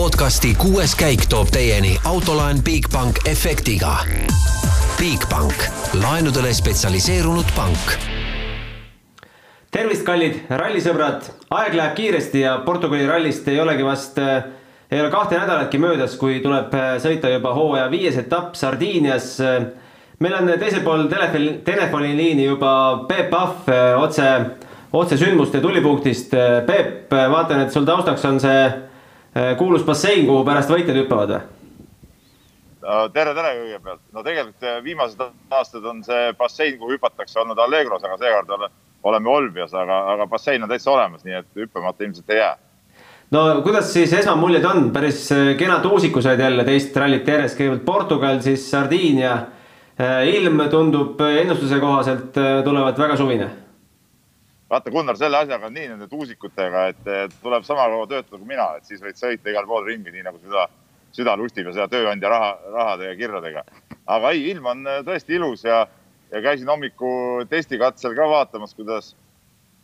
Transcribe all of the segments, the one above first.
podcasti kuues käik toob teieni autolaen Bigbank efektiga. Bigbank, laenudele spetsialiseerunud pank. tervist, kallid rallisõbrad, aeg läheb kiiresti ja Portugali rallist ei olegi vast, ei ole kahte nädalatki möödas, kui tuleb sõita juba hooaja viies etapp Sardiinias. meil on teisel pool telefoni, telefoniliini juba Peep Pahv otse, otse sündmuste tulipunktist. Peep, vaatan, et sul taustaks on see kuulus bassein, kuhu pärast võitjad hüppavad või? tere, tere kõigepealt. no tegelikult viimased aastad on see bassein, kuhu hüpatakse, olnud Allegros, aga seekord oleme Olbias, aga, aga bassein on täitsa olemas, nii et hüppamata ilmselt ei jää. no kuidas siis esmamuljed on, päris kenad uusiku said jälle teist rallit järjest, kõigepealt Portugal, siis Sardiinia. ilm tundub ennustuse kohaselt tulevat väga suvine vaata, Gunnar, selle asjaga on nii nende tuusikutega, et tuleb sama kaua töötada kui mina, et siis võid sõita igal pool ringi, nii nagu süda, süda lustib ja seda tööandja raha, rahade ja kirjadega. aga ei, ilm on tõesti ilus ja, ja käisin hommiku testikatsel ka vaatamas, kuidas,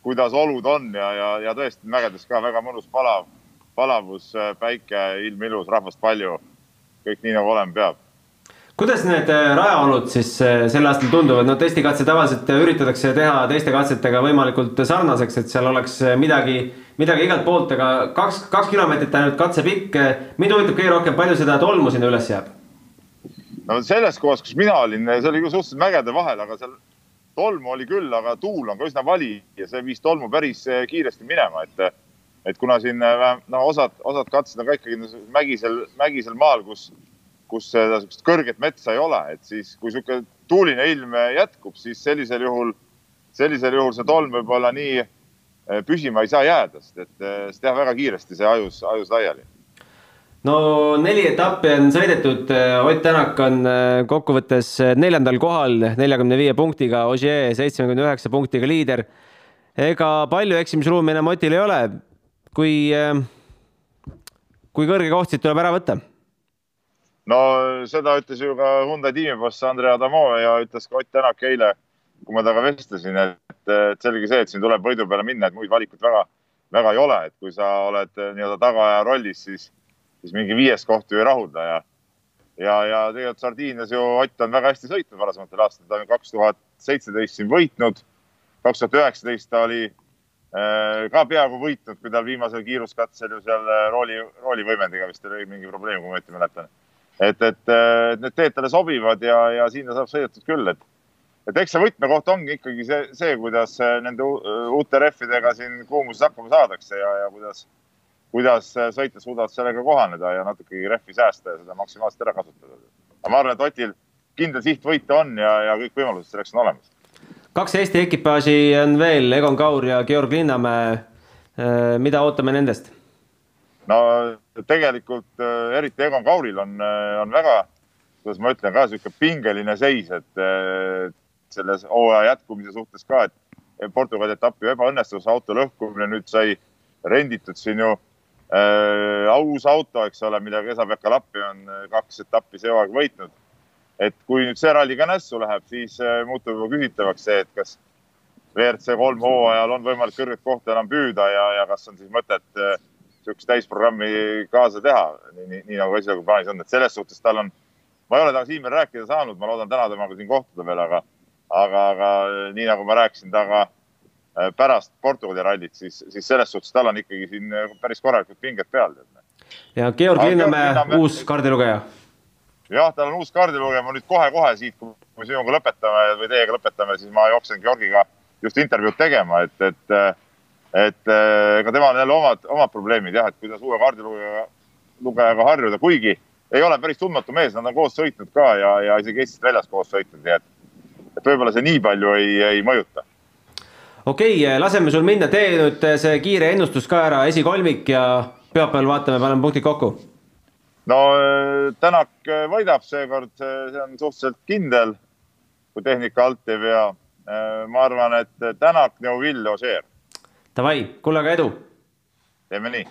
kuidas olud on ja, ja, ja tõesti mägedes ka väga mõnus palav, palavus, päike, ilm ilus, rahvast palju. kõik nii nagu olema peab kuidas need rajaolud siis sel aastal tunduvad, no testikatse tavaliselt üritatakse teha teiste katsetega võimalikult sarnaseks, et seal oleks midagi, midagi igalt poolt, aga kaks, kaks kilomeetrit ainult katse pikk. mind huvitab kõige rohkem, palju seda tolmu sinna üles jääb? no selles kohas, kus mina olin, see oli suhteliselt mägede vahel, aga seal tolmu oli küll, aga tuul on ka üsna vali ja see viis tolmu päris kiiresti minema, et, et kuna siin no osad, osad katsed on ka ikkagi mägisel, mägisel maal, kus kus seda sihukest kõrget metsa ei ole, et siis kui sihuke tuuline ilm jätkub, siis sellisel juhul, sellisel juhul see tolm võib-olla nii püsima ei saa jääda, sest et see teha väga kiiresti see ajus, ajus laiali. no neli etappi on sõidetud, Ott Tänak on kokkuvõttes neljandal kohal neljakümne viie punktiga, Ogier seitsmekümne üheksa punktiga liider. ega palju eksimisruumi enam Otil ei ole. kui, kui kõrge koht siit tuleb ära võtta no seda ütles ju ka Hyundai tiimiboss Andrei Adamov ja ütles ka Ott Tänak eile, kui ma temaga vestlesin, et, et selge see, et siin tuleb võidu peale minna, et muid valikut väga, väga ei ole, et kui sa oled nii-öelda tagaaja rollis, siis, siis mingi viies koht ju ei rahulda ja, ja, ja tegelikult Sardiinias ju Ott on väga hästi sõitnud varasematel aastatel, ta on kaks tuhat seitseteist siin võitnud, kaks tuhat üheksateist ta oli äh, ka peaaegu võitnud, kui tal viimasel kiiruskatsel ju seal rooli, roolivõimendiga vist oli mingi probleem, kui ma õieti mäletan et, et, et need teed talle sobivad ja, ja sinna saab sõidetud küll, et, et eks see võtmekoht ongi ikkagi see, see, kuidas nende uute rehvidega siin kuumuses hakkama saadakse ja, ja kuidas, kuidas sõitjad suudavad sellega kohaneda ja natukegi rehvi säästa ja seda maksimaalselt ära kasutada. aga ma arvan, et Otil kindel siht võita on ja, ja kõik võimalused selleks on olemas. kaks Eesti ekipaaži on veel, Egon Kaur ja Georg Linnamäe. mida ootame nendest? No tegelikult eriti Egon Kauril on, on väga, kuidas ma ütlen, ka sihuke pingeline seis, et selles hooaja jätkumise suhtes ka, et Portugali etapp ju ebaõnnestus, auto lõhkumine, nüüd sai renditud siin ju äh, aus auto, eks ole, millega Esa-Pekka Lappi on kaks etappi see hooaeg võitnud. et kui nüüd see ralli ka nässu läheb, siis äh, muutub juba küsitavaks see, et kas WRC kolm hooajal on võimalik kõrget kohta enam püüda ja, ja kas on siis mõtet äh, niisugust täisprogrammi kaasa teha, nii, nii, nagu esialgu plaanis on, et selles suhtes tal on, ma ei ole temaga siin veel rääkida saanud, ma loodan täna temaga siin kohtuda veel, aga, aga, aga nii nagu ma rääkisin temaga pärast Portugali rallit, siis, siis selles suhtes tal on ikkagi siin päris korralikud pinged peal. ja Georg Linnamäe, uus kaardilugeja. jah, tal on uus kaardilugeja, ma nüüd kohe-kohe siit, kui me sinuga lõpetame või teiega lõpetame, siis ma jooksen Georgiga just intervjuud tegema, et, et et ega temal on jälle omad, omad probleemid jah, et kuidas uue kaardilugejaga, lugejaga harjuda, kuigi ei ole päris tundmatu mees, nad on koos sõitnud ka ja, ja isegi Eestist väljas koos sõitnud, nii et, et võib-olla see nii palju ei, ei mõjuta. okei okay,, laseme sul minna, tee nüüd see kiire ennustus ka ära, esikolmik ja pühapäeval vaatame, paneme punktid kokku. no Tänak võidab seekord, see on suhteliselt kindel, kui tehnika alt ei vea. ma arvan, et Tänak, Neuvill, Ožeer Davai, kuule aga edu. teeme nii.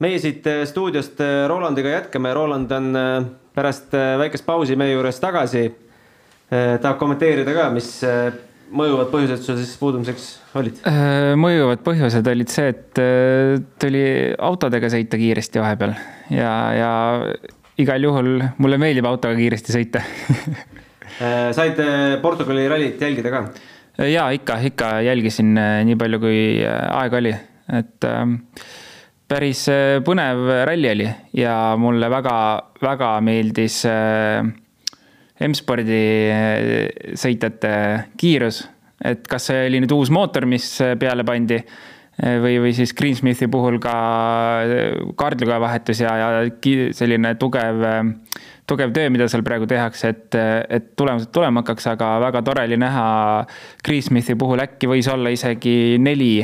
meie siit stuudiost Rolandiga jätkame, Roland on pärast väikest pausi meie juures tagasi. tahab kommenteerida ka, mis, mõjuvad põhjused sul siis puudumiseks olid? mõjuvad põhjused olid see, et tuli autodega sõita kiiresti vahepeal ja, ja igal juhul mulle meeldib autoga kiiresti sõita said Portugali rallit jälgida ka? Ja ikka, ikka jälgisin nii palju, kui aega oli, et äh, päris äh, põnev ralli oli ja mulle väga-väga meeldis äh, M-spordi äh, sõitjate kiirus. et kas see oli nüüd uus mootor, mis peale pandi või, või siis Greensmithi puhul ka kaardluga vahetus ja, ja selline tugev, tugev töö, mida seal praegu tehakse, et, et tulemused tulema hakkaks, aga väga tore oli näha Greensmithi puhul äkki võis olla isegi neli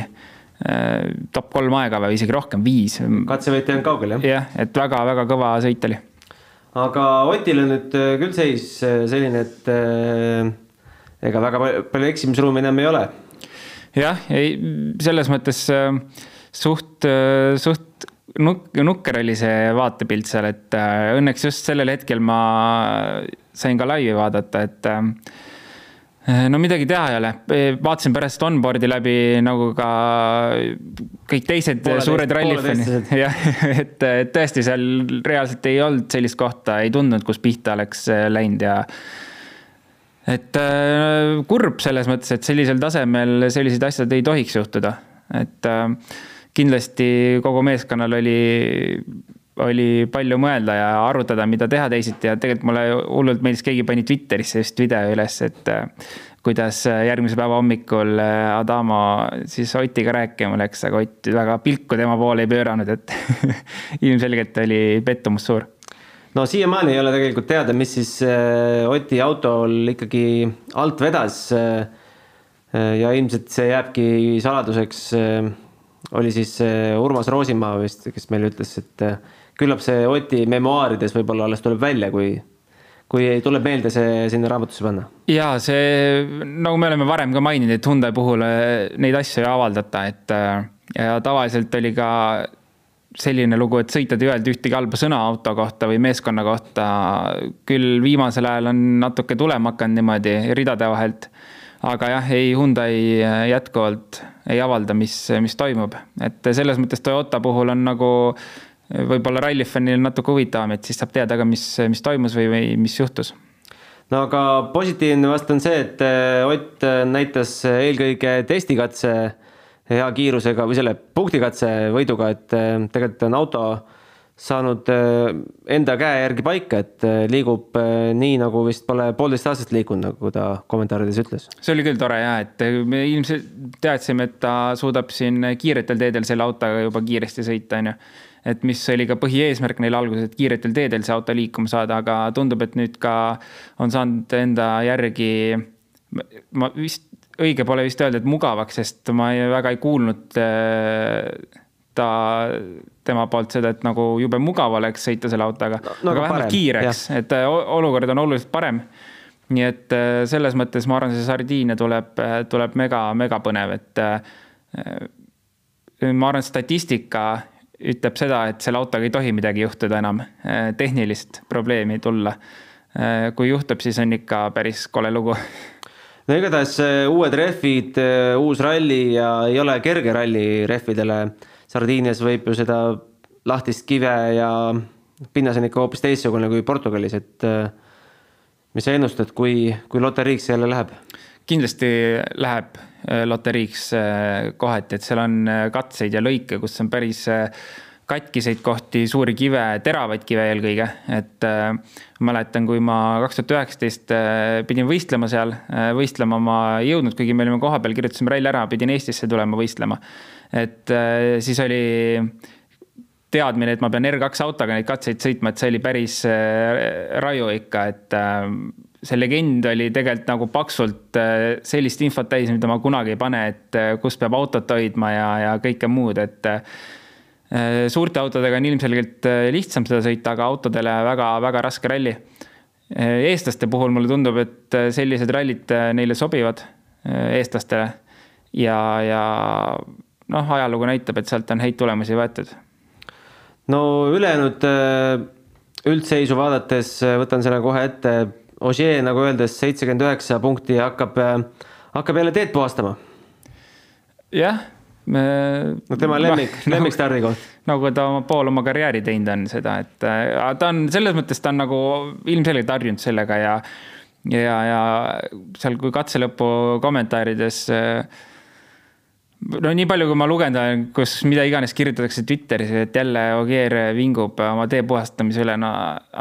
Äh, top kolm aega või isegi rohkem, viis. katsevõit ei olnud kaugel, jah? jah, et väga-väga kõva sõit oli. aga Otil on nüüd äh, küll seis äh, selline, et ega väga palju eksimisruumi enam ei ole. jah, ei, selles mõttes suht, suht nuk-, nukker oli see vaatepilt seal, et õnneks just sellel hetkel ma sain ka laivi vaadata, et Eh, no midagi teha ei ole, eh, vaatasin pärast onboard'i läbi nagu ka kõik teised poole suured rallifännid, jah, et tõesti seal reaalselt ei olnud sellist kohta, ei tundnud, kus pihta oleks eh, läinud ja et äh, kurb selles mõttes, et sellisel tasemel sellised asjad ei tohiks juhtuda, et äh, kindlasti kogu meeskonnal oli oli palju mõelda ja arutada, mida teha teisiti ja tegelikult mulle hullult meeldis, keegi pani Twitterisse just video üles, et äh, kuidas järgmise päeva hommikul äh, Adamo siis Otiga rääkima läks, aga Ott väga pilku tema poole ei pööranud, et ilmselgelt oli pettumus suur. no siiamaani ei ole tegelikult teada, mis siis äh, Oti autol ikkagi alt vedas. ja ilmselt see jääbki saladuseks. Oli siis Urmas Roosimaa vist, kes meile ütles, et küllap see Oti memuaarides võib-olla alles tuleb välja, kui, kui tuleb meelde see sinna raamatusse panna. ja see, nagu me oleme varem ka maininud, et Hyundai puhul äh, neid asju ei avaldata, et äh, ja tavaliselt oli ka selline lugu, et sõitjad ei öelnud ühtegi halba sõna auto kohta või meeskonna kohta. küll viimasel ajal on natuke tulema hakanud niimoodi ridade vahelt. aga jah, ei Hyundai äh, jätkuvalt ei avalda, mis, mis toimub, et selles mõttes Toyota puhul on nagu võib-olla rallifännil natuke huvitavam, et siis saab teada ka, mis, mis toimus või, või mis juhtus. no aga positiivne vast on see, et eh, Ott näitas eelkõige testikatse hea kiirusega või selle punktikatse võiduga, et eh, tegelikult on auto saanud eh, enda käe järgi paika, et liigub nii, nagu vist pole poolteist aastat liikunud, nagu ta kommentaarides ütles. see oli küll tore ja, et me ilmselt teadsime, et ta suudab siin kiiretel teedel selle autoga juba kiiresti sõita, on ju et mis oli ka põhieesmärk neil alguses, et kiiretel teedel see auto liikuma saada, aga tundub, et nüüd ka on saanud enda järgi, ma vist, õige pole vist öelda, et mugavaks, sest ma ei, väga ei kuulnud äh, ta, tema poolt seda, et nagu jube mugav oleks sõita selle autoga no,, aga vähemalt parem, kiireks, et äh, olukord on oluliselt parem nii et äh, selles mõttes ma arvan, see Sardiinia tuleb, tuleb mega, mega põnev, et ma arvan, statistika ütleb seda, et selle autoga ei tohi midagi juhtuda enam, äh, tehnilist probleemi tulla. Äh, kui juhtub, siis on ikka päris kole lugu. no igatahes äh, uued rehvid, uus ralli ja ei ole kerge ralli rehvidele. Sardiinias võib ju seda lahtist kive ja pinnas on ikka hoopis teistsugune kui Portugalis, et mis sa ennustad, kui, kui loteriiks jälle läheb? kindlasti läheb äh, loteriiks kohati, et seal on katseid ja lõike, kus on päris katkiseid kohti, suuri kive, teravaid kive eelkõige, et äh, mäletan, kui ma kaks tuhat üheksateist pidin võistlema seal, võistlema ma ei jõudnud, kuigi me olime kohapeal, kirjutasime ralli ära, pidin Eestisse tulema võistlema. et äh, siis oli teadmine, et ma pean R2 autoga neid katseid sõitma, et see oli päris äh, raju ikka, et äh, see legend oli tegelikult nagu paksult äh, sellist infot täis, mida ma kunagi ei pane, et äh, kus peab autot hoidma ja, ja kõike muud, et äh, suurte autodega on ilmselgelt lihtsam seda sõita, aga autodele väga-väga raske ralli. eestlaste puhul mulle tundub, et sellised rallid neile sobivad, eestlastele. ja, ja noh, ajalugu näitab, et sealt on häid tulemusi võetud. no ülejäänud üldseisu vaadates võtan selle kohe ette Ogier, nagu öeldes, seitsekümmend üheksa punkti hakkab, hakkab jälle teed puhastama. jah me.... no tema lemmik no,, lemmik stardikoht. nagu ta oma pool oma karjääri teinud on seda, et äh, ta on selles mõttes, ta on nagu ilmselgelt harjunud sellega ja ja, ja seal, kui katse lõpu kommentaarides äh, no nii palju, kui ma lugenud olen, kus mida iganes kirjutatakse Twitteris, et jälle Ogier vingub oma tee puhastamise üle, no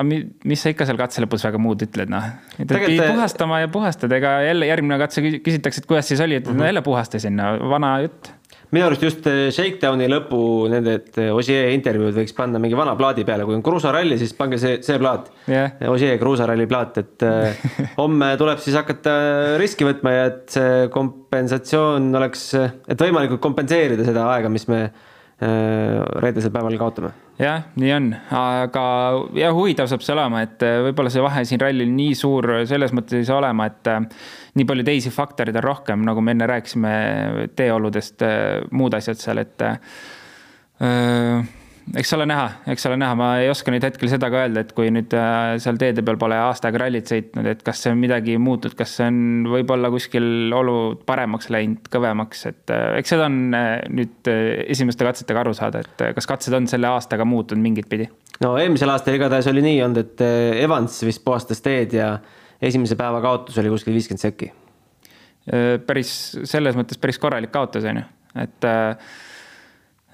mis sa ikka seal katse lõpus väga muud ütled, noh. et pidi puhastama ja puhastad, ega jälle järgmine katse küsitakse, et kuidas siis oli, et mm -hmm. jälle puhastasin, no vana jutt minu arust just eh, Shakedowni lõpu nende eh, Ossier intervjuud võiks panna mingi vana plaadi peale, kui on kruusaralli, siis pange see, see plaat. Yeah.. Ossier kruusaralli plaat, et eh, homme tuleb siis hakata riski võtma ja et see kompensatsioon oleks, et võimalikult kompenseerida seda aega, mis me reedesel päeval kaotame. jah, nii on, aga ja huvitav saab see olema, et võib-olla see vahe siin rallil nii suur selles mõttes ei saa olema, et nii palju teisi faktoreid on rohkem, nagu me enne rääkisime teeoludest, muud asjad seal, et öö, eks ole näha, eks ole näha, ma ei oska nüüd hetkel seda ka öelda, et kui nüüd äh, seal teede peal pole aasta aega rallit sõitnud, et kas see on midagi muutunud, kas see on võib-olla kuskil olud paremaks läinud, kõvemaks, et äh, eks seda on äh, nüüd esimeste katsetega aru saada, et kas katsed on selle aastaga muutunud mingit pidi? no eelmisel aastal igatahes oli nii olnud, et Evans vist puhastas teed ja esimese päeva kaotus oli kuskil viiskümmend sekki. Päris, selles mõttes päris korralik kaotus, on ju, et äh,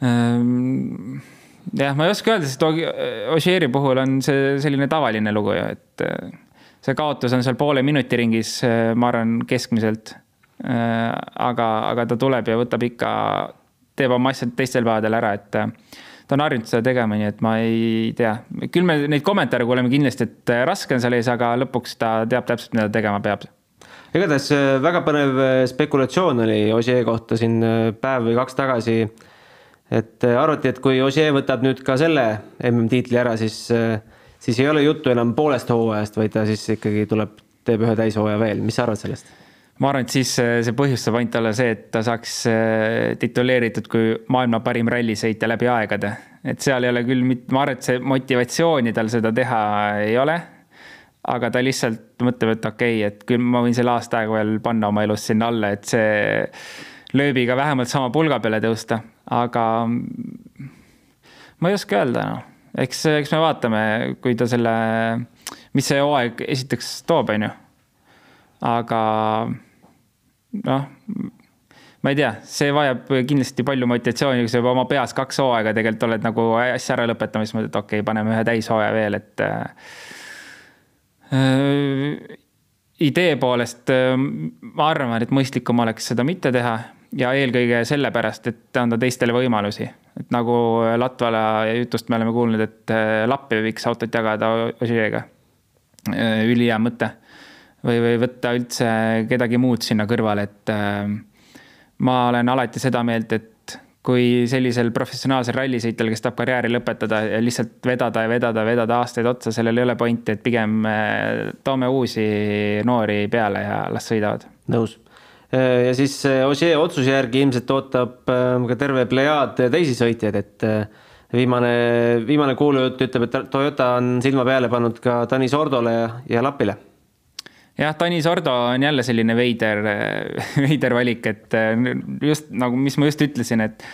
ähm, jah, ma ei oska öelda, sest Ožeeri puhul on see selline tavaline lugu ju, et äh, see kaotus on seal poole minuti ringis, ma arvan, keskmiselt. aga, aga ta tuleb ja võtab ikka, teeb oma asjad teistel päevadel ära, et ta on harjunud seda tegema, nii et ma ei tea. küll me neid kommentaare kuuleme kindlasti, et äh, raske on seal ees, aga lõpuks ta teab täpselt, mida ta tegema peab. igatahes äh, väga põnev äh, spekulatsioon oli Ossier kohta siin päev või kaks tagasi. Et arvati, et kui Ossier võtab nüüd ka selle MM-tiitli ära, siis, siis ei ole juttu enam poolest hooajast, vaid ta siis ikkagi tuleb, teeb ühe täishooaja veel, mis sa arvad sellest? ma arvan, et siis äh, see põhjus saab ainult olla see, et ta saaks äh, tituleeritud kui maailma parim rallisõitja läbi aegade. et seal ei ole küll, ma arvan, et see motivatsiooni tal seda teha ei ole. aga ta lihtsalt mõtleb, et okei okay,, et küll ma võin selle aasta aega veel panna oma elus sinna alla, et see lööbiga vähemalt sama pulga peale tõusta, aga ma ei oska öelda, noh. eks, eks me vaatame, kui ta selle, mis see hooaeg esiteks toob, on ju. aga noh, ma ei tea, see vajab kindlasti palju motivatsiooni, kui sa juba oma peas kaks hooaega tegelikult oled nagu asja ära lõpetamas, mõtled, et okei okay,, paneme ühe täishooaja veel, et äh,. idee poolest äh, ma arvan, et mõistlikum oleks seda mitte teha ja eelkõige sellepärast, et anda teistele võimalusi. et nagu Latvala jutust me oleme kuulnud, et äh, Lappi võiks autot jagada Ožeega. Äh, ülihea mõte või, või võtta üldse kedagi muud sinna kõrvale, et äh, ma olen alati seda meelt, et kui sellisel professionaalsel rallisõitjal, kes tahab karjääri lõpetada ja lihtsalt vedada ja vedada, vedada aastaid otsa, sellel ei ole pointi, et pigem toome uusi noori peale ja las sõidavad. nõus. Äh, ja siis Ossier otsuse järgi ilmselt ootab ka terve plejaad teisi sõitjaid, et viimane, viimane kuulujutt ütleb, et Toyota on silma peale pannud ka Tanis Ordole ja, ja Lapile jah, Tanis Ordo on jälle selline veider, veider valik, et äh, just nagu, mis ma just ütlesin, et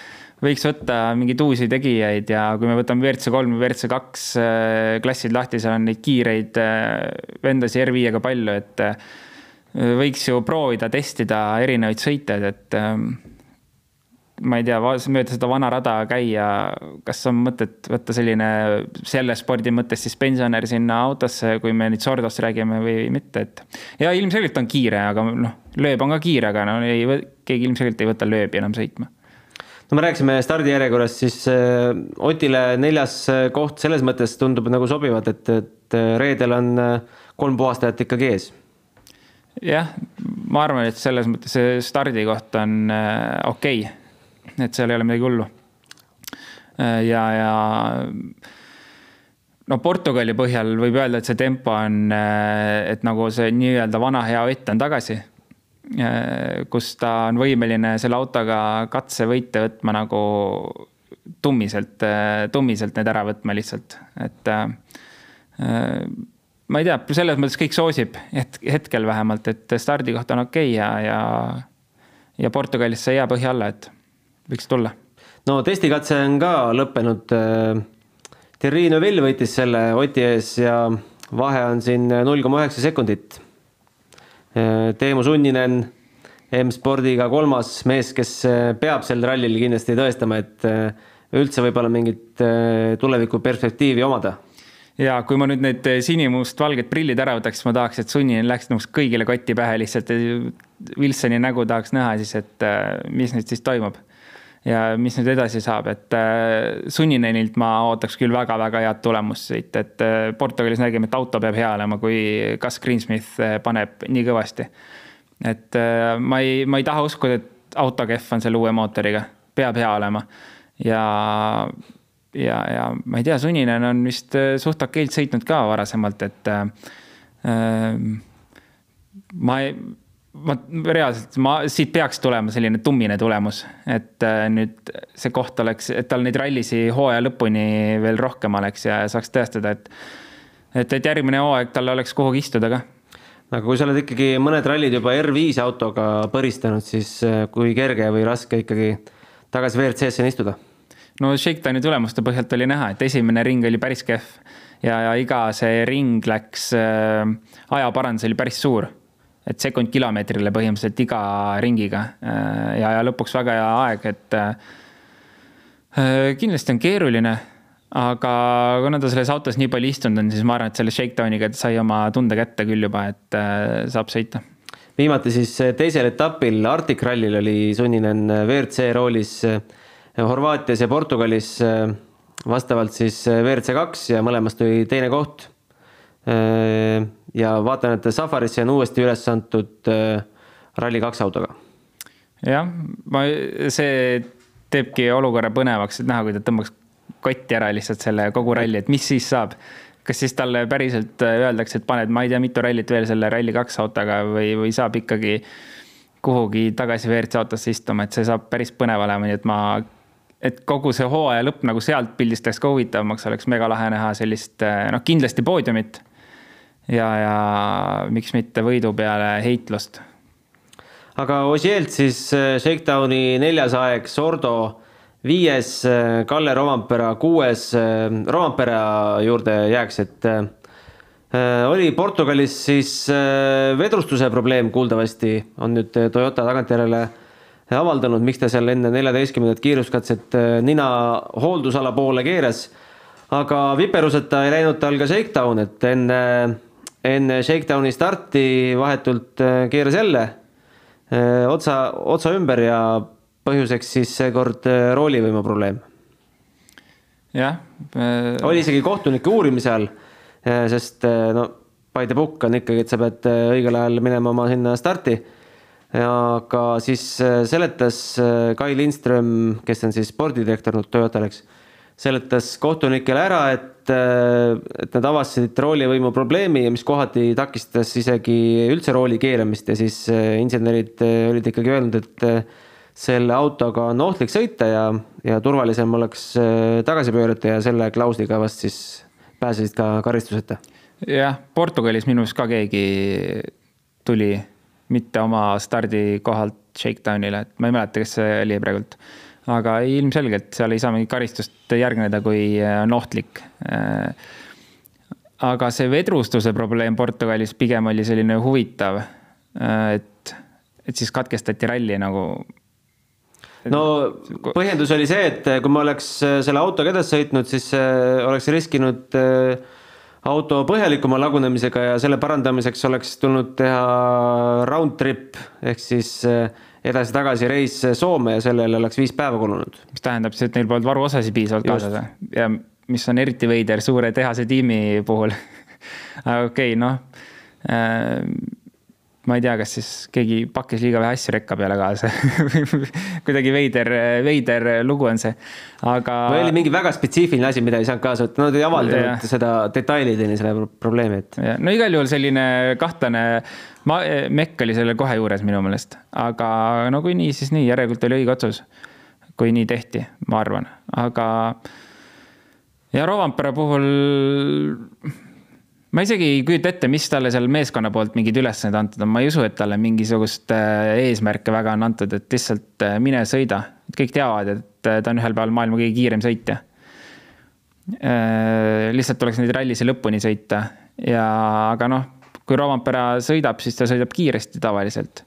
võiks võtta mingeid uusi tegijaid ja kui me võtame WRC kolm või WRC kaks äh, klassid lahti, seal on neid kiireid äh, vendasi R5-ga palju, et võiks ju proovida, testida erinevaid sõiteid, et ähm, ma ei tea, mööda seda vana rada käia, kas on mõtet võtta selline selle spordi mõttes siis pensionär sinna autosse, kui me nüüd Sordost räägime või mitte, et. ja ilmselgelt on kiire, aga noh, lööb on ka kiire, aga no ei, keegi ilmselgelt ei võta lööbi enam sõitma. no me rääkisime stardijärjekorrast, siis äh, Otile neljas äh, koht selles mõttes tundub nagu sobivat, et, et äh, reedel on kolm puhastajat ikkagi ees jah, ma arvan, et selles mõttes see stardikoht on okei okay et seal ei ole midagi hullu. ja, ja no Portugali põhjal võib öelda, et see tempo on, et nagu see nii-öelda vana hea Ott on tagasi. kus ta on võimeline selle autoga katsevõite võtma nagu tummiselt, tummiselt need ära võtma lihtsalt, et ma ei tea, selles mõttes kõik soosib, et hetkel vähemalt, et stardikoht on okei okay ja, ja, ja Portugalis sai hea põhja alla, et võiks tulla. no testikatse on ka lõppenud. Thierry Neuville võitis selle Oti ees ja vahe on siin null koma üheksa sekundit. Teemu Sunninen, M-spordiga kolmas mees, kes peab sel rallil kindlasti tõestama, et üldse võib-olla mingit tulevikuperspektiivi omada ja kui ma nüüd need sinimustvalged prillid ära võtaks, siis ma tahaks, et sunnini läheks nagu kõigile kotti pähe lihtsalt. Wilsoni nägu tahaks näha siis, et äh, mis nüüd siis toimub. ja mis nüüd edasi saab, et äh, sunninenilt ma ootaks küll väga-väga head tulemust siit, et Portugalis nägime, et auto peab hea olema, kui Gus Greensmith paneb nii kõvasti. et ma ei, ma ei taha uskuda, et auto kehv on selle uue mootoriga, peab hea olema ja ja, ja ma ei tea, Suninen on vist äh, suht okeilt sõitnud ka varasemalt, et äh, äh ma ei, ma reaalselt, ma, siit peaks tulema selline tummine tulemus, et äh, nüüd see koht oleks, et tal neid rallisi hooaja lõpuni veel rohkem oleks ja saaks tõestada, et et, et järgmine hooaeg tal oleks kuhugi istuda ka aga kui sa oled ikkagi mõned rallid juba R5 autoga põristanud, siis äh, kui kerge või raske ikkagi tagasi WRC-sse istuda? No Shakedowni tulemuste põhjalt oli näha, et esimene ring oli päris kehv ja, ja iga see ring läks äh,, ajaparandus oli päris suur. et sekund kilomeetrile põhimõtteliselt iga ringiga äh, ja, ja lõpuks väga hea aeg, et äh, äh, kindlasti on keeruline aga kuna ta selles autos nii palju istunud on, siis ma arvan, et selle Shakedowniga sai oma tunde kätte küll juba, et äh, saab sõita. viimati siis teisel etapil Arctic Rallyl oli sunninen WRC roolis äh, Horvaatias ja Portugalis äh, vastavalt siis äh, WRC kaks ja mõlemast tuli teine koht. Äh, ja vaatan, et Safarisse on uuesti üles antud Rally2 autoga. jah, ma, see teebki olukorra põnevaks, et näha, kui ta tõmbaks kotti ära lihtsalt selle kogu ralli, et mis siis saab. kas siis talle päriselt öeldakse, et paned, ma ei tea, mitu rallit veel selle Rally2 autoga või, või saab ikkagi kuhugi tagasi WRC autosse istuma, et see saab päris põnev olema, nii et ma et kogu see hooaja lõpp nagu sealt pildist läks ka huvitavamaks, oleks mega lahe näha sellist noh, kindlasti poodiumit. ja, ja miks mitte võidu peale heitlust. aga Osielt siis äh, Shakedowni neljas aeg, Sordo viies, äh, Kalle Rovampera kuues, Rovampera juurde jääks, et oli Portugalis siis vedrustuse probleem kuuldavasti, on nüüd Toyota tagantjärele avaldanud, miks ta seal enne neljateistkümnendat kiiruskatset äh, nina hooldusala poole keeras. aga viperuseta ei läinud tal ka shakedown, et enne, enne shakedowni starti vahetult äh, keeras jälle äh, otsa, otsa ümber ja põhjuseks siis seekord roolivõimu probleem. jah äh.... oli isegi kohtunike uurimise all, sest no by the book on ikkagi, et sa pead õigel ajal minema oma sinna starti aga siis äh, seletas äh, Kai Lindström, kes on siis spordidirektor Toyotal, eks, seletas kohtunikele ära, et, äh, et nad avastasid roolivõimu probleemi ja mis kohati takistas isegi üldse rooli keeramist ja siis insenerid olid ikkagi öelnud, et selle autoga on ohtlik sõita ja, ja turvalisem oleks tagasi pöörata ja selle klausliga vast siis pääsesid ka karistuseta. jah, Portugalis minu arust ka keegi tuli mitte oma stardikohalt shakedown'ile, et ma ei mäleta, kes see oli praegult. aga ilmselgelt seal ei saa mingit karistust järgneda, kui äh, on ohtlik. Äh, aga see vedrustuse probleem Portugalis pigem oli selline huvitav, äh, et, et siis katkestati ralli nagu no põhjendus oli see, et kui ma oleks selle autoga edasi sõitnud, siis oleks riskinud äh, auto põhjalikuma lagunemisega ja selle parandamiseks oleks tulnud teha round trip ehk siis eh, edasi-tagasi reis Soome ja sellele oleks viis päeva kulunud. mis tähendab siis, et neil polnud varuosasid piisavalt kaasas ja mis on eriti veider suure tehase tiimi puhul. Aga okei okay,, noh äh, ma ei tea, kas siis keegi pakkis liiga vähe asju rekka peale kaasa kuidagi veider, veider lugu on see, aga. või oli mingi väga spetsiifiline asi, mida ei saanud kaasa võtta, nad ei avaldanud seda detailideni, selle probleemi, et. no igal juhul selline kahtlane, ma, Mekk oli selle kohe juures minu meelest, aga no kui nii, siis nii, järelikult oli õige otsus. kui nii tehti, ma arvan, aga. ja Rovampere puhul ma isegi ei kujuta ette, mis talle seal meeskonna poolt mingeid ülesandeid antud on, ma ei usu, et talle mingisugust äh, eesmärke väga on antud, et lihtsalt äh, mine sõida. kõik teavad, et ta on ühel päeval maailma kõige kiirem sõitja. lihtsalt tuleks neid rallisi lõpuni sõita ja, aga noh, kui Rovampere sõidab, siis ta sõidab kiiresti tavaliselt.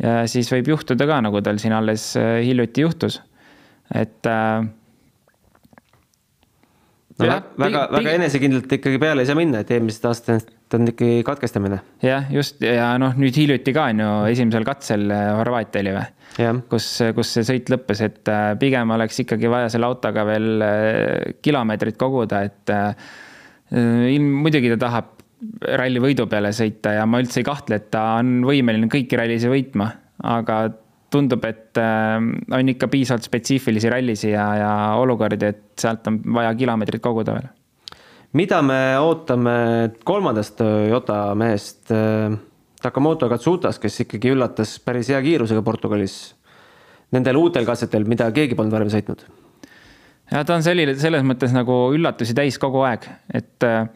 ja siis võib juhtuda ka, nagu tal siin alles hiljuti juhtus, et äh, no ja, väga, väga enesekindlalt ikkagi peale ei saa minna, et eelmisest aastast on ikkagi katkestamine. jah, just ja noh, nüüd hiljuti ka on ju esimesel katsel äh, Horvaatia oli või? kus, kus see sõit lõppes, et äh, pigem oleks ikkagi vaja selle autoga veel äh, kilomeetrit koguda, et ilm, muidugi ta tahab ralli võidu peale sõita ja ma üldse ei kahtle, et ta on võimeline kõiki rallisid võitma, aga tundub, et äh, on ikka piisavalt spetsiifilisi rallisi ja, ja olukordi, et sealt on vaja kilomeetrit koguda veel. mida me ootame kolmandast Toyota mehest, äh, Takamoto Katsutas, kes ikkagi üllatas päris hea kiirusega Portugalis nendel uutel katsetel, mida keegi polnud varem sõitnud? ja ta on selline, selles mõttes nagu üllatusi täis kogu aeg, et äh,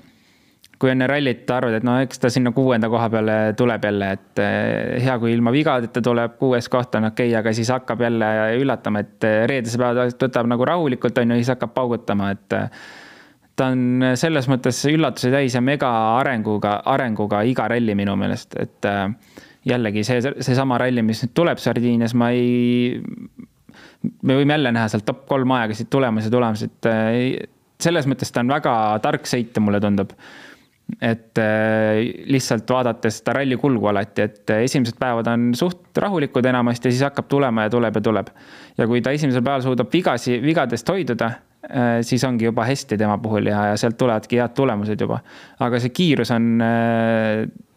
kui enne rallit arvad, et no eks ta sinna kuuenda koha peale tuleb jälle, et eh, hea, kui ilma vigadeta tuleb, kuues koht on okei okay,, aga siis hakkab jälle üllatama, et eh, reedese päeva võtab nagu rahulikult, on ju, siis hakkab paugutama, et eh, ta on selles mõttes üllatuse täis ja mega arenguga, arenguga iga ralli minu meelest, et jällegi see, seesama ralli, mis nüüd tuleb Sardiinias, ma ei, me võime jälle näha sealt top kolm aegasid tulemas ja tulemas, et selles mõttes ta on väga tark sõitja, mulle tundub et äh, lihtsalt vaadates seda ralli kulgu alati, et äh, esimesed päevad on suht rahulikud enamasti ja siis hakkab tulema ja tuleb ja tuleb. ja kui ta esimesel päeval suudab vigasi, vigadest hoiduda, äh, siis ongi juba hästi tema puhul ja, ja sealt tulevadki head tulemused juba. aga see kiirus on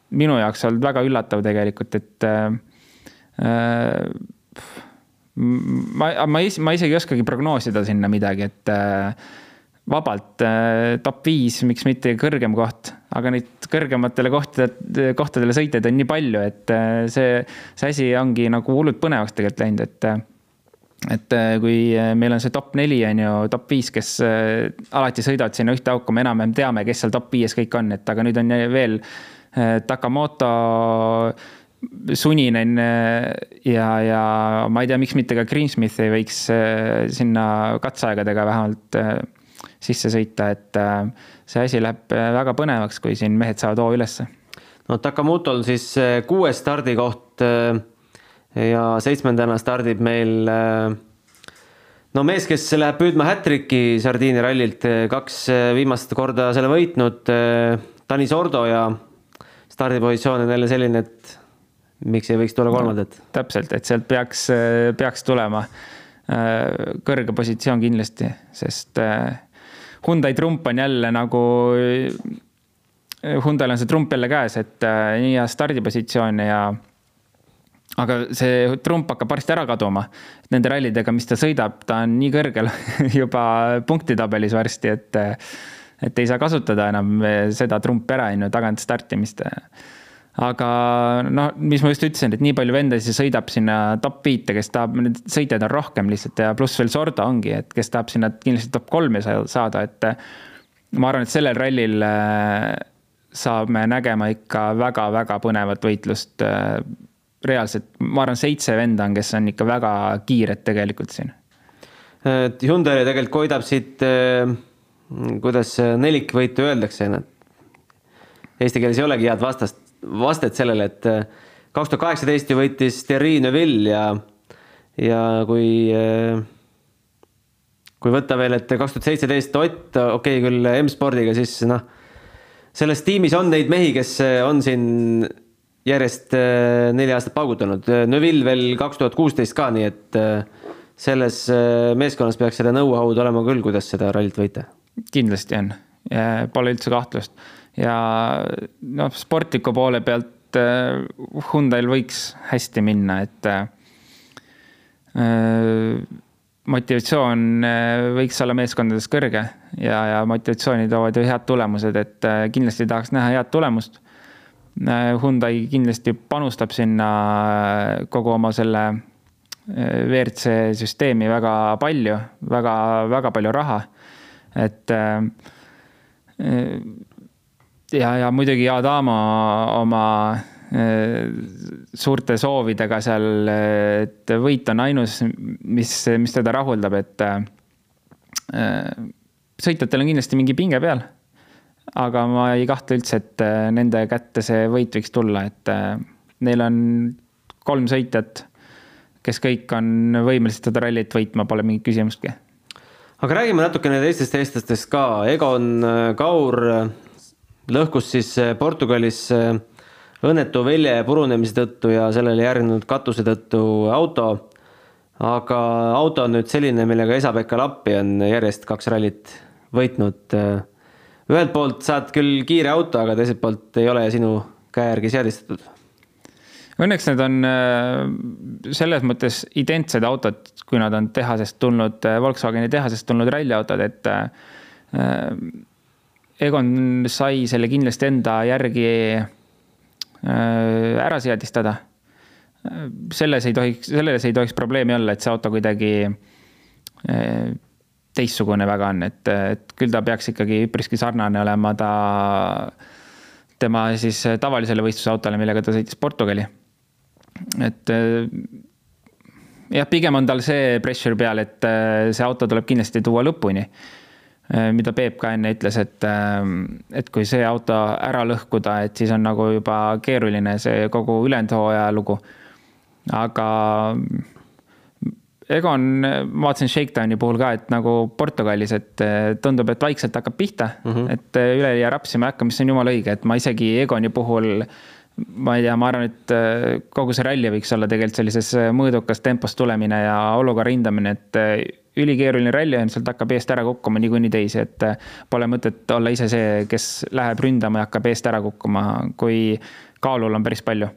minu jaoks olnud väga üllatav tegelikult, et ma, ma, ma isegi ei oskagi prognoosida sinna midagi, et vabalt äh, top viis, miks mitte kõrgem koht, aga neid kõrgematele kohtadele, kohtadele sõitjaid on nii palju, et äh, see, see asi ongi nagu hullult põnevaks tegelikult läinud, et äh, et kui meil on see top neli on ju, top viis, kes alati sõidavad sinna ühte auku, me enam-vähem teame, kes seal top viies kõik on, et aga nüüd on veel Takamoto, Suninen ja, ja ma ei tea, miks mitte ka Greensmith ei võiks sinna katseaegadega vähemalt sisse sõita, et äh, see asi läheb äh, väga põnevaks, kui siin mehed saavad hoo ülesse. no Takamutol siis äh, kuues stardikoht ja seitsmendana stardib meil no mees, kes läheb püüdma hätriki Sardiinia rallilt, kaks viimast korda selle võitnud, Tanis Ordo ja stardipositsioon on jälle selline, et miks ei võiks tulla kolmandat no,? täpselt, et sealt peaks, peaks tulema kõrge positsioon kindlasti, sest Hyundai trump on jälle nagu, Hyundai'l on see trump jälle käes, et äh, nii hea stardipositsioon ja aga see trump hakkab varsti ära kaduma. Nende rallidega, mis ta sõidab, ta on nii kõrgel juba punktitabelis varsti, et, et ei saa kasutada enam seda trumpi ära, on ju, tagant startimist aga noh, mis ma just ütlesin, et nii palju vendasid sõidab sinna top viite, kes tahab, neid sõitjaid on rohkem lihtsalt ja pluss veel Sordo ongi, et kes tahab sinna kindlasti top kolme saada, et ma arvan, et sellel rallil äh, saame nägema ikka väga-väga põnevat võitlust. Äh, reaalselt, ma arvan, seitse venda on, kes on ikka väga kiired tegelikult siin. Hyundai tegelikult koidab siit, äh, kuidas nelikvõitu öeldakse, eesti keeles ei olegi head vastast vastet sellele, et äh, kaks tuhat kaheksateist ju võitis Thierry Neuville ja, ja kui, äh, kui võtta veel, et kaks tuhat seitseteist Ott, okei okay, küll M-spordiga, siis noh, selles tiimis on neid mehi, kes äh, on siin järjest neli aastat paugutanud. Neuville veel kaks tuhat kuusteist ka, nii et selles meeskonnas peaks seda know-how'd olema küll, kuidas seda rallit võita. kindlasti on, pole üldse kahtlust ja noh, sportliku poole pealt äh, Hyundai'l võiks hästi minna, et äh, motivatsioon äh, võiks olla meeskondades kõrge ja, ja motivatsiooni toovad ju head tulemused, et kindlasti tahaks näha head tulemust. Hyundai kindlasti panustab sinna kogu oma selle WRC süsteemi väga palju, väga, väga palju raha. et ja, ja muidugi Adamo oma äh, suurte soovidega seal, et võit on ainus, mis, mis teda rahuldab, et äh, sõitjatel on kindlasti mingi pinge peal. aga ma ei kahtle üldse, et nende kätte see võit võiks tulla, et neil on kolm sõitjat, kes kõik on võimelised seda rallit võitma, pole mingit küsimustki aga räägime natukene teistest eestlastest ka, Egon Kaur lõhkus siis äh, Portugalis äh, õnnetu velje purunemise tõttu ja sellele järgnenud katuse tõttu auto. aga auto on nüüd selline, millega Esa-Pekka Lappi on järjest kaks rallit võitnud. Äh, ühelt poolt saad küll kiire auto, aga teiselt poolt ei ole sinu käe järgi seadistatud. Õnneks need on selles mõttes identsed autod, kui nad on tehasest tulnud, Volkswageni tehasest tulnud ralliautod, et Egon sai selle kindlasti enda järgi äh, ära seadistada. selles ei tohiks, selles ei tohiks probleemi olla, et see auto kuidagi äh, teistsugune väga on, et, et küll ta peaks ikkagi üpriski sarnane olema ta, tema siis tavalisele võistlusautole, millega ta sõitis Portugali. et äh, jah, pigem on tal see pressure peal, et see auto tuleb kindlasti tuua lõpuni mida Peep ka enne ütles, et, ähm, et kui see auto ära lõhkuda, et siis on nagu juba keeruline see kogu ülejäänud hooaja lugu. aga Egon, ma vaatasin Shakedowni puhul ka, et nagu Portugalis, et äh, tundub, et vaikselt hakkab pihta mm, -hmm. et äh, üleliia rapsima ei hakka, mis on jumala õige, et ma isegi Egoni puhul ma ei tea, ma arvan, et kogu see ralli võiks olla tegelikult sellises mõõdukas tempos tulemine ja olukorra hindamine, et ülikeeruline ralli on, sealt hakkab eest ära kukkuma niikuinii teisi, et äh, pole mõtet olla ise see, kes läheb ründama ja hakkab eest ära kukkuma, kui kaalul on päris palju.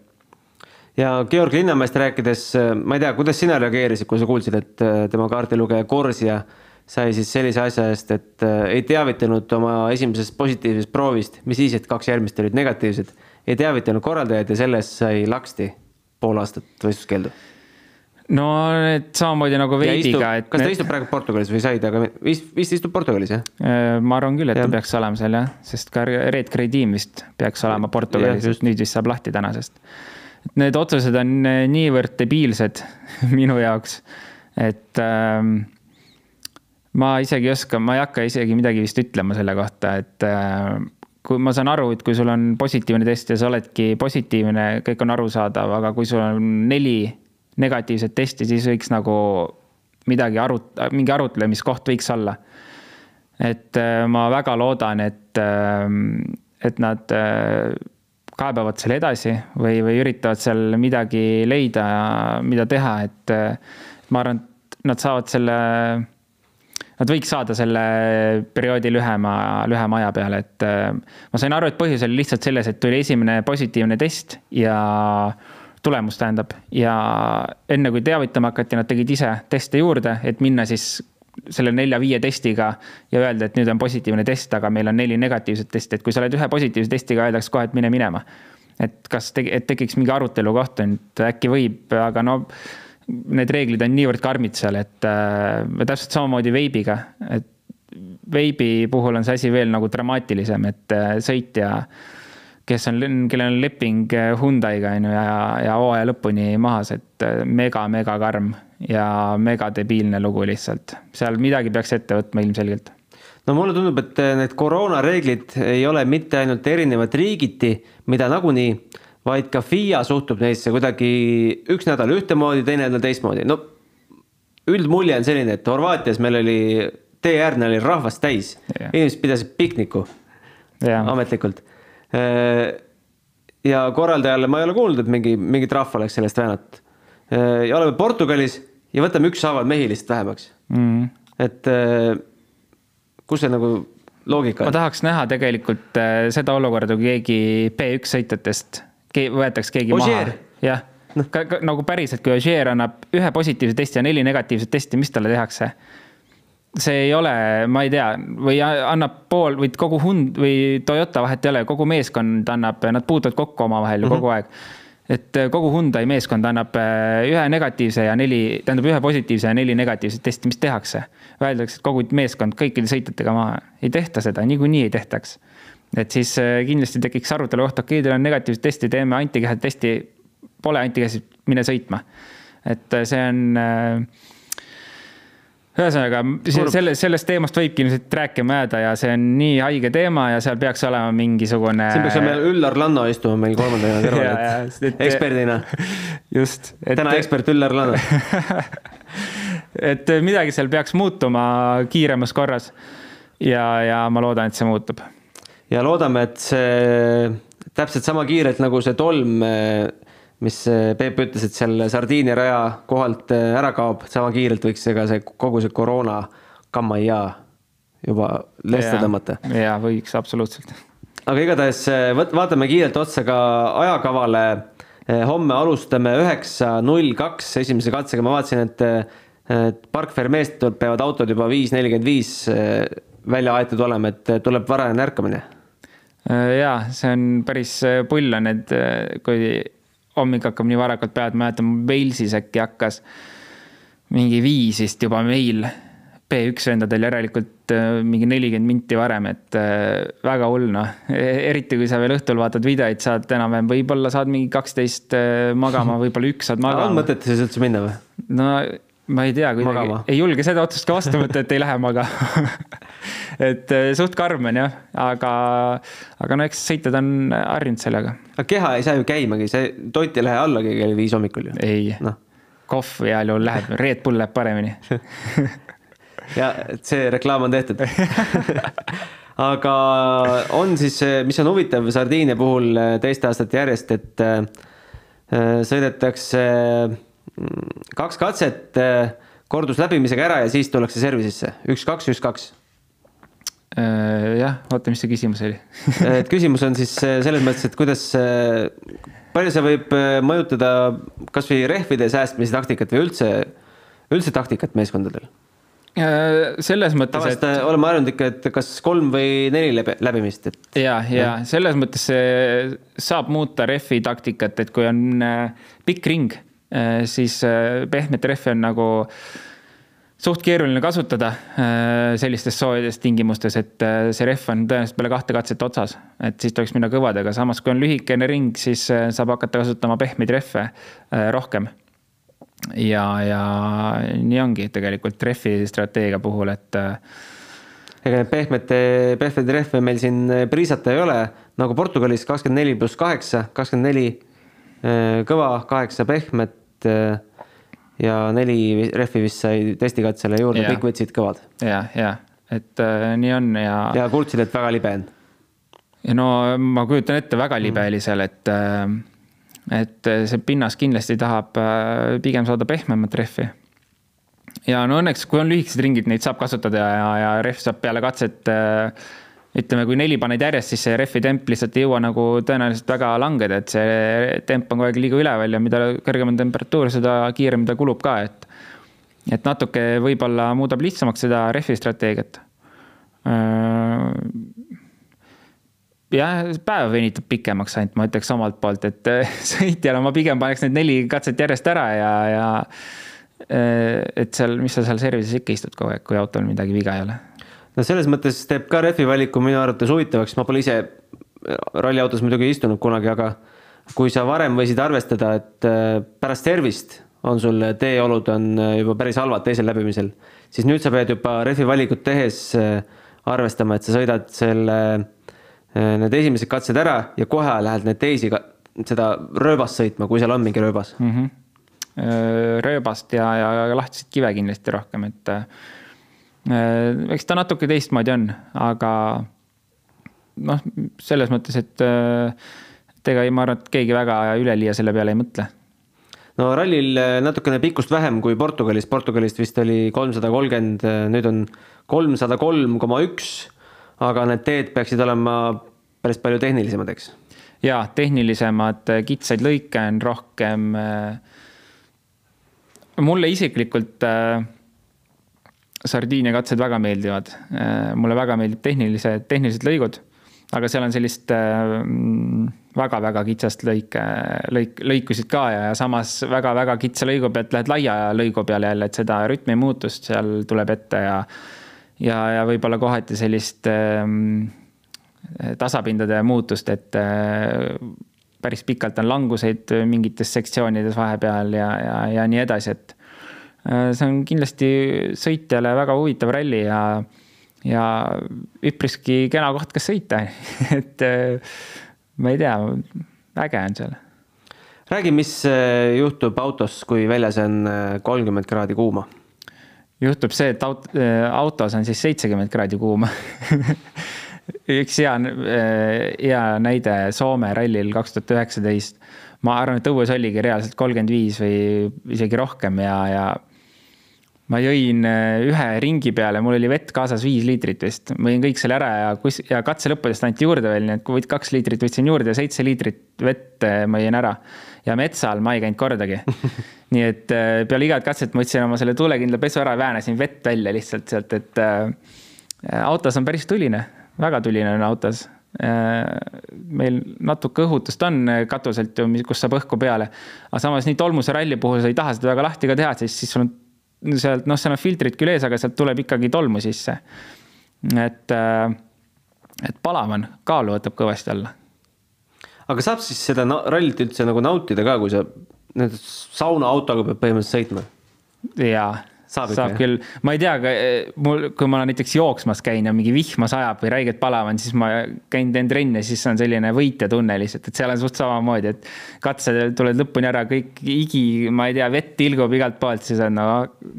ja Georg Linnamäest rääkides, äh, ma ei tea, kuidas sina reageerisid, kui sa kuulsid, et äh, tema kaardilugeja Korsija sai siis sellise asja eest, et ei teavitanud oma esimesest positiivsest proovist, mis siis, et kaks järgmist olid negatiivsed, ei teavitanud korraldajaid ja sellest sai laksti pool aastat võistluskeeldu no et samamoodi nagu veibiga, et. kas ta istub praegu Portugalis või sai ta ka, vist, vist istub Portugalis jah? Äh, ma arvan küll, et ja. ta peaks olema seal jah, sest ka Red Credim vist peaks olema Portugalis, nüüd vist saab lahti tänasest. need otsused on äh, niivõrd debiilsed minu jaoks, et ähm, ma isegi ei oska, ma ei hakka isegi midagi vist ütlema selle kohta, et äh, kui ma saan aru, et kui sul on positiivne test ja sa oledki positiivne, kõik on arusaadav, aga kui sul on neli negatiivset testi, siis võiks nagu midagi arut-, mingi arutlemiskoht võiks olla. et äh, ma väga loodan, et, äh, et nad äh, kaebavad selle edasi või, või üritavad seal midagi leida, mida teha, et ma arvan, et nad saavad selle, nad võiks saada selle perioodi lühema, lühema aja peale, et ma sain aru, et põhjus oli lihtsalt selles, et tuli esimene positiivne test ja tulemus tähendab. Ja enne kui teavitama hakati, nad tegid ise teste juurde, et minna siis selle nelja-viie testiga ja öelda, et nüüd on positiivne test, aga meil on neli negatiivset testi, et kui sa oled ühe positiivse testiga, öeldakse kohe, et mine minema. et kas te, et tekiks mingi arutelu koht, et äkki võib, aga no need reeglid on niivõrd karmid seal, et äh, täpselt samamoodi veibiga, et veibi puhul on see asi veel nagu dramaatilisem, et äh, sõitja äh, kes on, kellel on leping äh, Hyundai'ga on ju ja, ja hooaja lõpuni mahas, et mega-mega äh, karm ja megadebiilne lugu lihtsalt. seal midagi peaks ette võtma ilmselgelt. no mulle tundub, et äh, need koroonareeglid ei ole mitte ainult erinevad riigiti, mida nagunii, vaid ka FIA suhtub neisse kuidagi üks nädal ühtemoodi, teine nädal teistmoodi, no üldmulje on selline, et Horvaatias meil oli tee äärne oli rahvast täis, inimesed pidasid pikniku ja. ametlikult ja korraldajale ma ei ole kuulnud, et mingi, mingi trahv oleks sellest väänatud. Äh, ja oleme Portugalis ja võtame ükshaaval mehi lihtsalt vähemaks mm.. et äh, kus see nagu loogika on? ma tahaks näha tegelikult seda olukorda, kui keegi B1 sõitjatest võetakse keegi Ogier. maha. jah no., nagu päriselt, kui Ogier annab ühe positiivse testi ja neli negatiivset testi, mis talle tehakse? See ei ole, ma ei tea, või annab pool või kogu Hund või Toyota vahet ei ole, kogu meeskond annab, nad puutuvad kokku omavahel ju mm -hmm. kogu aeg. et äh, kogu Hyundai meeskond annab äh, ühe negatiivse ja neli, tähendab ühe positiivse ja neli negatiivset testi, mis tehakse. Öeldakse, et kogu meeskond kõikide sõitjatega maha, ei tehta seda, niikuinii ei tehtaks. et siis äh, kindlasti tekiks arutelu koht, okei okay,, teil on negatiivset testi, teeme antikehade testi. Pole antikehasid, mine sõitma. et see on äh, ühesõnaga, selle, sellest teemast võibki ilmselt rääkima jääda ja see on nii haige teema ja seal peaks olema mingisugune. siin peaks meil Üllar Lanno istuma meil kolmandana kõrval, et eksperdina. just et.... täna ekspert Üllar Lanno et midagi seal peaks muutuma kiiremas korras. ja, ja ma loodan, et see muutub. ja loodame, et see täpselt sama kiirelt nagu see tolm mis eh, Peep ütles, et seal Sardiinia raja kohalt eh, ära kaob, sama kiirelt võiks ka see kogu see koroona kammaia juba lesta tõmmata. jaa, võiks absoluutselt. aga igatahes eh, võt-, vaatame kiirelt otsa ka ajakavale. homme alustame üheksa null kaks esimese katsega, ma vaatasin, et, et Park Fermest peavad autod juba viis nelikümmend viis välja aetud olema, et tuleb varajane ärkamine. jaa, see on päris pull on, et kui hommik hakkab nii varakult peale, et mäletan, Walesis äkki hakkas mingi viis vist juba meil B1 vendadel järelikult äh, mingi nelikümmend minti varem, et äh, väga hull noh. E-, eriti kui sa veel õhtul vaatad videoid, saad enam-vähem, võib-olla saad mingi kaksteist äh, magama, võib-olla üks saad magama. on mõtet siis üldse minna või? no ma ei tea, kuidagi ei julge seda otsust ka vastu võtta, et ei lähe magama et suht karm on jah, aga, aga no eks sõitjad on harjunud sellega. aga keha ei saa ju käimagi, see toit ei lähe allagi kell viis hommikul ju. ei no., kohv heal juhul läheb, Red Bull läheb paremini ja see reklaam on tehtud aga on siis, mis on huvitav Sardiinia puhul teist aastat järjest, et äh, sõidetakse mm, kaks katset kordusläbimisega ära ja siis tullakse service'isse, üks-kaks, üks-kaks jah, oota, mis see küsimus oli et küsimus on siis selles mõttes, et kuidas, palju see võib mõjutada kasvõi rehvide säästmise taktikat või üldse, üldse taktikat meeskondadel? Äh, selles mõttes. et... oleme harjunud ikka, et kas kolm või neli läbi, läbimist, et. ja, ja selles mõttes see saab muuta rehvi taktikat, et kui on äh, pikk ring, äh, siis pehmet rehvi on nagu suht keeruline kasutada sellistes soojades tingimustes, et see rehv on tõenäoliselt peale kahte katset otsas. et siis tuleks minna kõvadega, samas kui on lühikene ring, siis saab hakata kasutama pehmeid rehve rohkem ja, ja nii ongi tegelikult rehvi strateegia puhul, et. Äh, ega pehmete, pehmeid rehve meil siin äh, priisata ei ole, nagu Portugalis kakskümmend neli pluss kaheksa, kakskümmend neli äh, kõva, kaheksa pehmet ja neli rehvi vist sai testikatsele juurde, kõik võtsid kõvad. ja, ja et äh, nii on ja. ja kuulsid, et väga libe on? no ma kujutan ette, väga libe oli seal, et äh, et eh, see pinnas kindlasti tahab eh, pigem saada pehmemat rehvi. ja no õnneks, kui on lühikesed ringid, neid saab kasutada ja, ja rehv saab peale katset eh, ütleme, kui neli paned järjest, siis see rehvi temp lihtsalt ei jõua nagu tõenäoliselt väga langeda, et see temp on kogu aeg liiga üleval ja mida kõrgem on temperatuur, seda kiirem ta kulub ka, et. et natuke võib-olla muudab lihtsamaks seda rehvi strateegiat jah, päev venitab pikemaks ainult, ma ütleks omalt poolt, et äh, sõitjale ma pigem paneks need neli katset järjest ära ja, ja äh, et seal, mis sa seal service'is ikka istud kogu aeg, kui autol midagi viga ei ole. No selles mõttes teeb ka rehvi valiku minu arvates huvitavaks, ma pole ise ralliautos muidugi istunud kunagi, aga kui sa varem võisid arvestada, et äh, pärast servist on sul teeolud on juba päris halvad teisel läbimisel, siis nüüd sa pead juba rehvi valikut tehes arvestama, et sa sõidad selle Äh, need esimesed katsed ära ja kohe lähed neid teisi, seda rööbast sõitma, kui seal on mingi rööbas mm. -hmm. rööbast ja, ja lahtiseid kive kindlasti rohkem, et äh, eks ta natuke teistmoodi on, aga noh, selles mõttes, et et ega ma arvan, et keegi väga üleliia selle peale ei mõtle no rallil natukene pikkust vähem kui Portugalis, Portugalist vist oli kolmsada kolmkümmend, nüüd on kolmsada kolm koma üks aga need teed peaksid olema päris palju tehnilisemad, eks? ja tehnilisemad, kitsaid lõike on rohkem. Äh, mulle isiklikult äh, Sardiinia katsed väga meeldivad. Äh, mulle väga meeldib tehnilised, tehnilised lõigud, aga seal on sellist väga-väga kitsast lõike, lõik, lõikusid ka ja, ja samas väga-väga kitsa lõigu pealt lähed laia lõigu peale jälle, et seda rütmi muutust seal tuleb ette ja ja, ja võib-olla kohati sellist ähm, tasapindade muutust, et päris pikalt on languseid mingites sektsioonides vahepeal ja, ja, ja nii edasi, et see on kindlasti sõitjale väga huvitav ralli ja, ja üpriski kena koht, kas sõita et ma ei tea, äge on seal räägi, mis äh, juhtub autos, kui väljas on äh, kolmkümmend kraadi kuuma? juhtub see, et aut-, äh, autos on siis seitsekümmend kraadi kuuma üks hea, hea näide Soome rallil kaks tuhat üheksateist. ma arvan, et õues oligi reaalselt kolmkümmend viis või isegi rohkem ja, ja ma jõin ühe ringi peale, mul oli vett kaasas viis liitrit vist, ma jõin kõik selle ära ja kus ja katse lõppudest anti juurde veel, nii et kui kaks liitrit võtsin juurde ja seitse liitrit vett ma jõin ära. Ja metsal ma ei käinud kordagi. Nii et äh, peale igat katset ma võtsin oma selle tuulekindla pesu ära ja väänasin vett välja lihtsalt sealt, et äh, autos on päris tuline, väga tuline on autos. Äh,. meil natuke õhutust on katuselt ju, kus saab õhku peale, aga samas nii tolmuse ralli puhul sa ei taha seda väga lahti ka teha, sest siis sul on sealt, noh, seal on filtrid küll ees, aga sealt tuleb ikkagi tolmu sisse. et, äh, et palav on, kaalu võtab kõvasti alla aga saab siis seda rallit üldse nagu nautida ka, kui sa nüüd saunaautoga pead põhimõtteliselt sõitma? jaa, saab, saab küll, ma ei tea, eh, mul, kui ma näiteks jooksmas käin ja mingi vihma sajab või räigelt palav on, siis ma käin, teen trenni, siis on selline võitja tunne lihtsalt, et seal on suht samamoodi, et katse tuled lõpuni ära, kõik higi, ma ei tea, vett tilgub igalt poolt, siis on no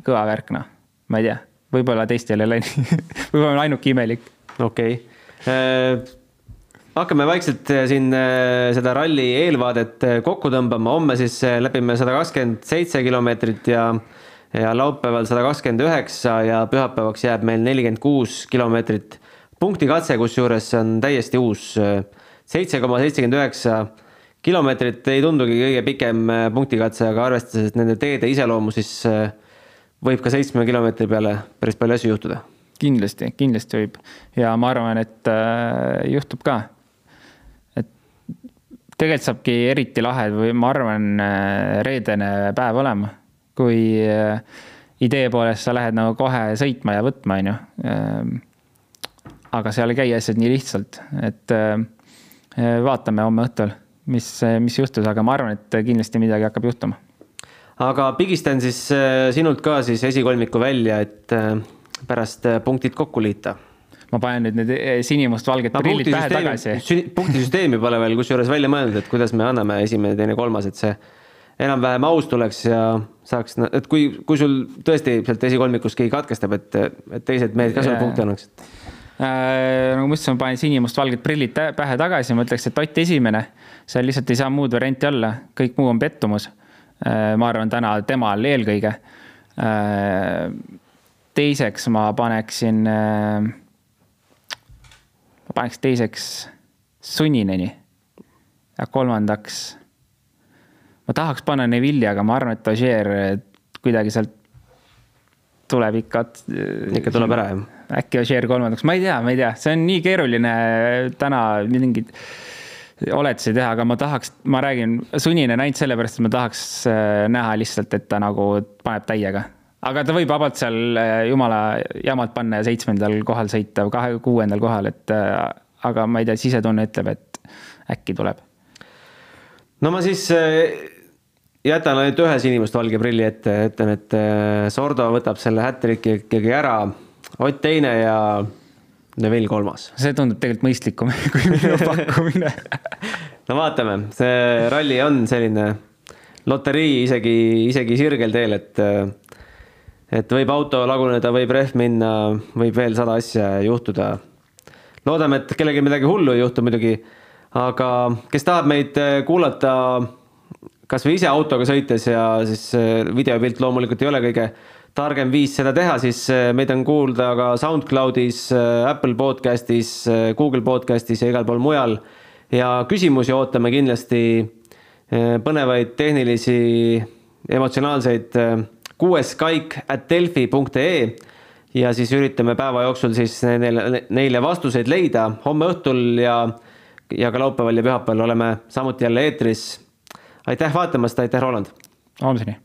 kõva värk, noh. ma ei tea, võib-olla teistel ei ole nii võib-olla on ainuke imelik. okei okay. Äh, hakkame vaikselt äh, siin äh, seda ralli eelvaadet kokku tõmbama, homme siis läbime sada kakskümmend seitse kilomeetrit ja ja laupäeval sada kakskümmend üheksa ja pühapäevaks jääb meil nelikümmend kuus kilomeetrit. punktikatse, kusjuures see on täiesti uus, seitse koma seitsekümmend üheksa kilomeetrit ei tundugi kõige pikem punktikatse, aga arvestades, et nende teede iseloomu, siis võib ka seitsme kilomeetri peale päris palju asju juhtuda. Kindlasti, kindlasti võib. Ja ma arvan, et äh, juhtub ka. Tegelikult saabki eriti lahe või ma arvan, äh, reedene päev olema, kui äh, idee poolest sa lähed nagu kohe sõitma ja võtma, on ju. Ähm, aga seal ei käi asjad nii lihtsalt, et äh, vaatame homme õhtul, mis, mis juhtus, aga ma arvan, et kindlasti midagi hakkab juhtuma. aga pigistan siis sinult ka siis esikolmiku välja, et pärast punktid kokku liita ma panen nüüd need sinimustvalged prillid pähe tagasi. punktisüsteemi pole veel kusjuures välja mõeldud, et kuidas me anname esimene, teine, kolmas, et see enam-vähem aus tuleks ja saaks, et kui, kui sul tõesti sealt esikolmikust keegi katkestab, et, et teised mehed ka sulle punkte annaksid äh,. nagu ma ütlesin, ma panen sinimustvalged prillid pähe tagasi, ma ütleks, et Ott esimene, seal lihtsalt ei saa muud varianti olla, kõik muu on pettumus äh,. ma arvan, täna temal eelkõige äh,. teiseks ma paneksin äh, ma paneks teiseks Sunnineni ja kolmandaks ma tahaks panna Neville'i, aga ma arvan, et Ogier kuidagi sealt tuleb ikka. ikka tuleb ära, jah? äkki Ogier kolmandaks, ma ei tea, ma ei tea, see on nii keeruline täna mingid oletusi teha, aga ma tahaks, ma räägin, Sunninen ainult sellepärast, et ma tahaks äh, näha lihtsalt, et ta nagu paneb täiega aga ta võib vabalt seal äh, jumala jamalt panna ja seitsmendal kohal sõita, kahe, kuuendal kohal, et äh, aga ma ei tea, sisetunne ütleb, et äkki tuleb. no ma siis äh, jätan ainult ühe sinimustvalge prilli ette, ütlen, et Sordo võtab selle hätriki ikkagi ära, Ott teine ja Neville kolmas. see tundub tegelikult mõistlikum kui minu pakkumine no vaatame, see ralli on selline loterii isegi, isegi sirgel teel, et et võib auto laguneda, võib rehv minna, võib veel sada asja juhtuda. loodame, et kellelgi midagi hullu ei juhtu muidugi, aga kes tahab meid eh, kuulata kasvõi ise autoga sõites ja siis eh, videopilt loomulikult ei ole kõige targem viis seda teha, siis eh, meid on kuulda ka SoundCloudis, Apple podcastis, Google podcastis ja igal pool mujal. ja küsimusi ootame kindlasti, põnevaid tehnilisi, emotsionaalseid kuues kaik at delfi.ee ja siis üritame päeva jooksul siis neile, neile vastuseid leida homme õhtul ja, ja ka laupäeval ja pühapäeval oleme samuti jälle eetris. Aitäh vaatamast, aitäh, Roland. homseni.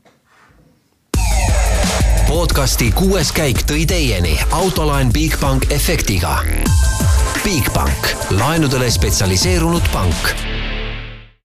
podcasti kuues käik tõi teieni autolaen Bigbank efektiga Bigbank, laenudele spetsialiseerunud pank